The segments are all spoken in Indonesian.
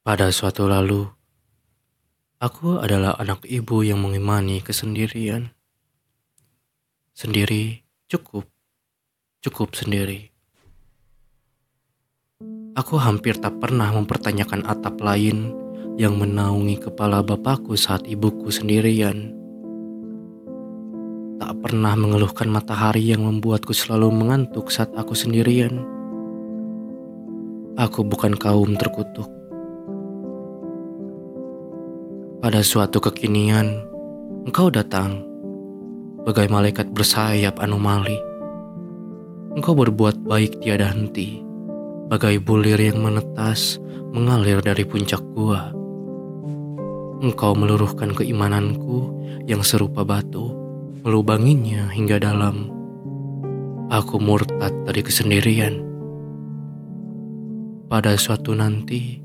Pada suatu lalu, aku adalah anak ibu yang mengimani kesendirian. Sendiri cukup, cukup sendiri. Aku hampir tak pernah mempertanyakan atap lain yang menaungi kepala bapakku saat ibuku sendirian. Tak pernah mengeluhkan matahari yang membuatku selalu mengantuk saat aku sendirian. Aku bukan kaum terkutuk. Pada suatu kekinian, engkau datang, bagai malaikat bersayap anomali. Engkau berbuat baik tiada henti, bagai bulir yang menetas mengalir dari puncak gua. Engkau meluruhkan keimananku yang serupa batu, melubanginya hingga dalam. Aku murtad dari kesendirian. Pada suatu nanti,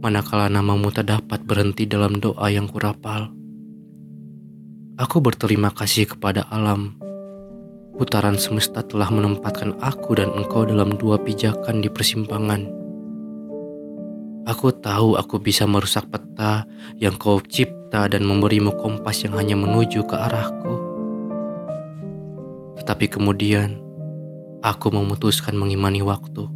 manakala namamu tak dapat berhenti dalam doa yang kurapal, aku berterima kasih kepada alam. Putaran semesta telah menempatkan aku dan engkau dalam dua pijakan di persimpangan Aku tahu aku bisa merusak peta yang kau cipta dan memberimu kompas yang hanya menuju ke arahku. Tetapi kemudian, aku memutuskan mengimani waktu.